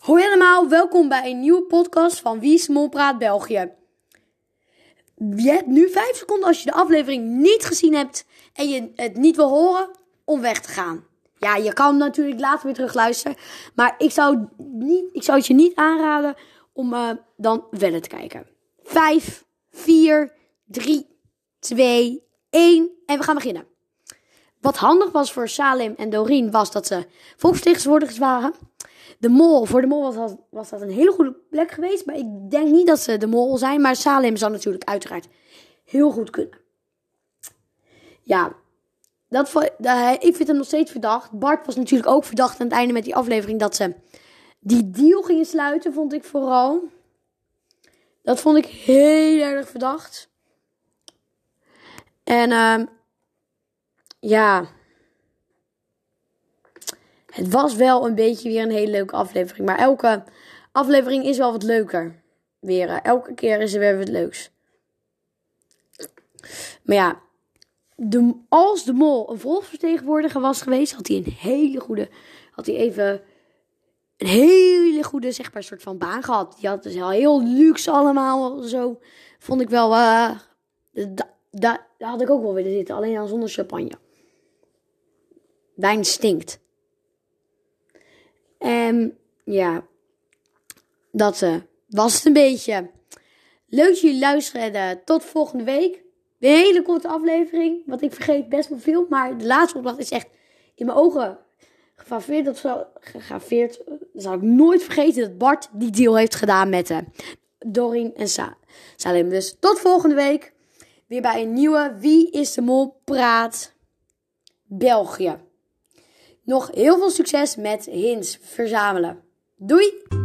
Hoi allemaal, welkom bij een nieuwe podcast van Wie Smol Praat België. Je hebt nu 5 seconden als je de aflevering niet gezien hebt en je het niet wil horen om weg te gaan. Ja, je kan natuurlijk later weer terug luisteren, maar ik zou, niet, ik zou het je niet aanraden om uh, dan wel te kijken. 5, 4, 3, 2, 1 en we gaan beginnen. Wat handig was voor Salim en Doreen was dat ze volksvertegenwoordigers waren de mol, voor de mol was dat, was dat een hele goede plek geweest. Maar ik denk niet dat ze de mol zijn. Maar Salem zou natuurlijk uiteraard heel goed kunnen. Ja, dat, ik vind hem nog steeds verdacht. Bart was natuurlijk ook verdacht aan het einde met die aflevering dat ze die deal gingen sluiten, vond ik vooral. Dat vond ik heel erg verdacht. En uh, ja, het was wel een beetje weer een hele leuke aflevering. Maar elke aflevering is wel wat leuker. Weer. Eh, elke keer is er weer wat leuks. Maar ja, de, als de mol een volksvertegenwoordiger was geweest, had hij een hele goede. Had hij even een hele goede, zeg maar, soort van baan gehad. Die had dus heel luxe allemaal. Zo vond ik wel. Uh, Daar had ik ook wel willen zitten. Alleen dan zonder champagne. Wijn stinkt. En ja, dat uh, was het een beetje. Leuk dat jullie luisteren. Uh, tot volgende week. Een hele korte aflevering. Want ik vergeet best wel veel. Maar de laatste opdracht is echt in mijn ogen gegraveerd. Dat gegraveerd. zou ik nooit vergeten dat Bart die deal heeft gedaan met uh, Doreen en Sa Salim. Dus tot volgende week. Weer bij een nieuwe Wie is de Mol Praat België. Nog heel veel succes met hints verzamelen. Doei!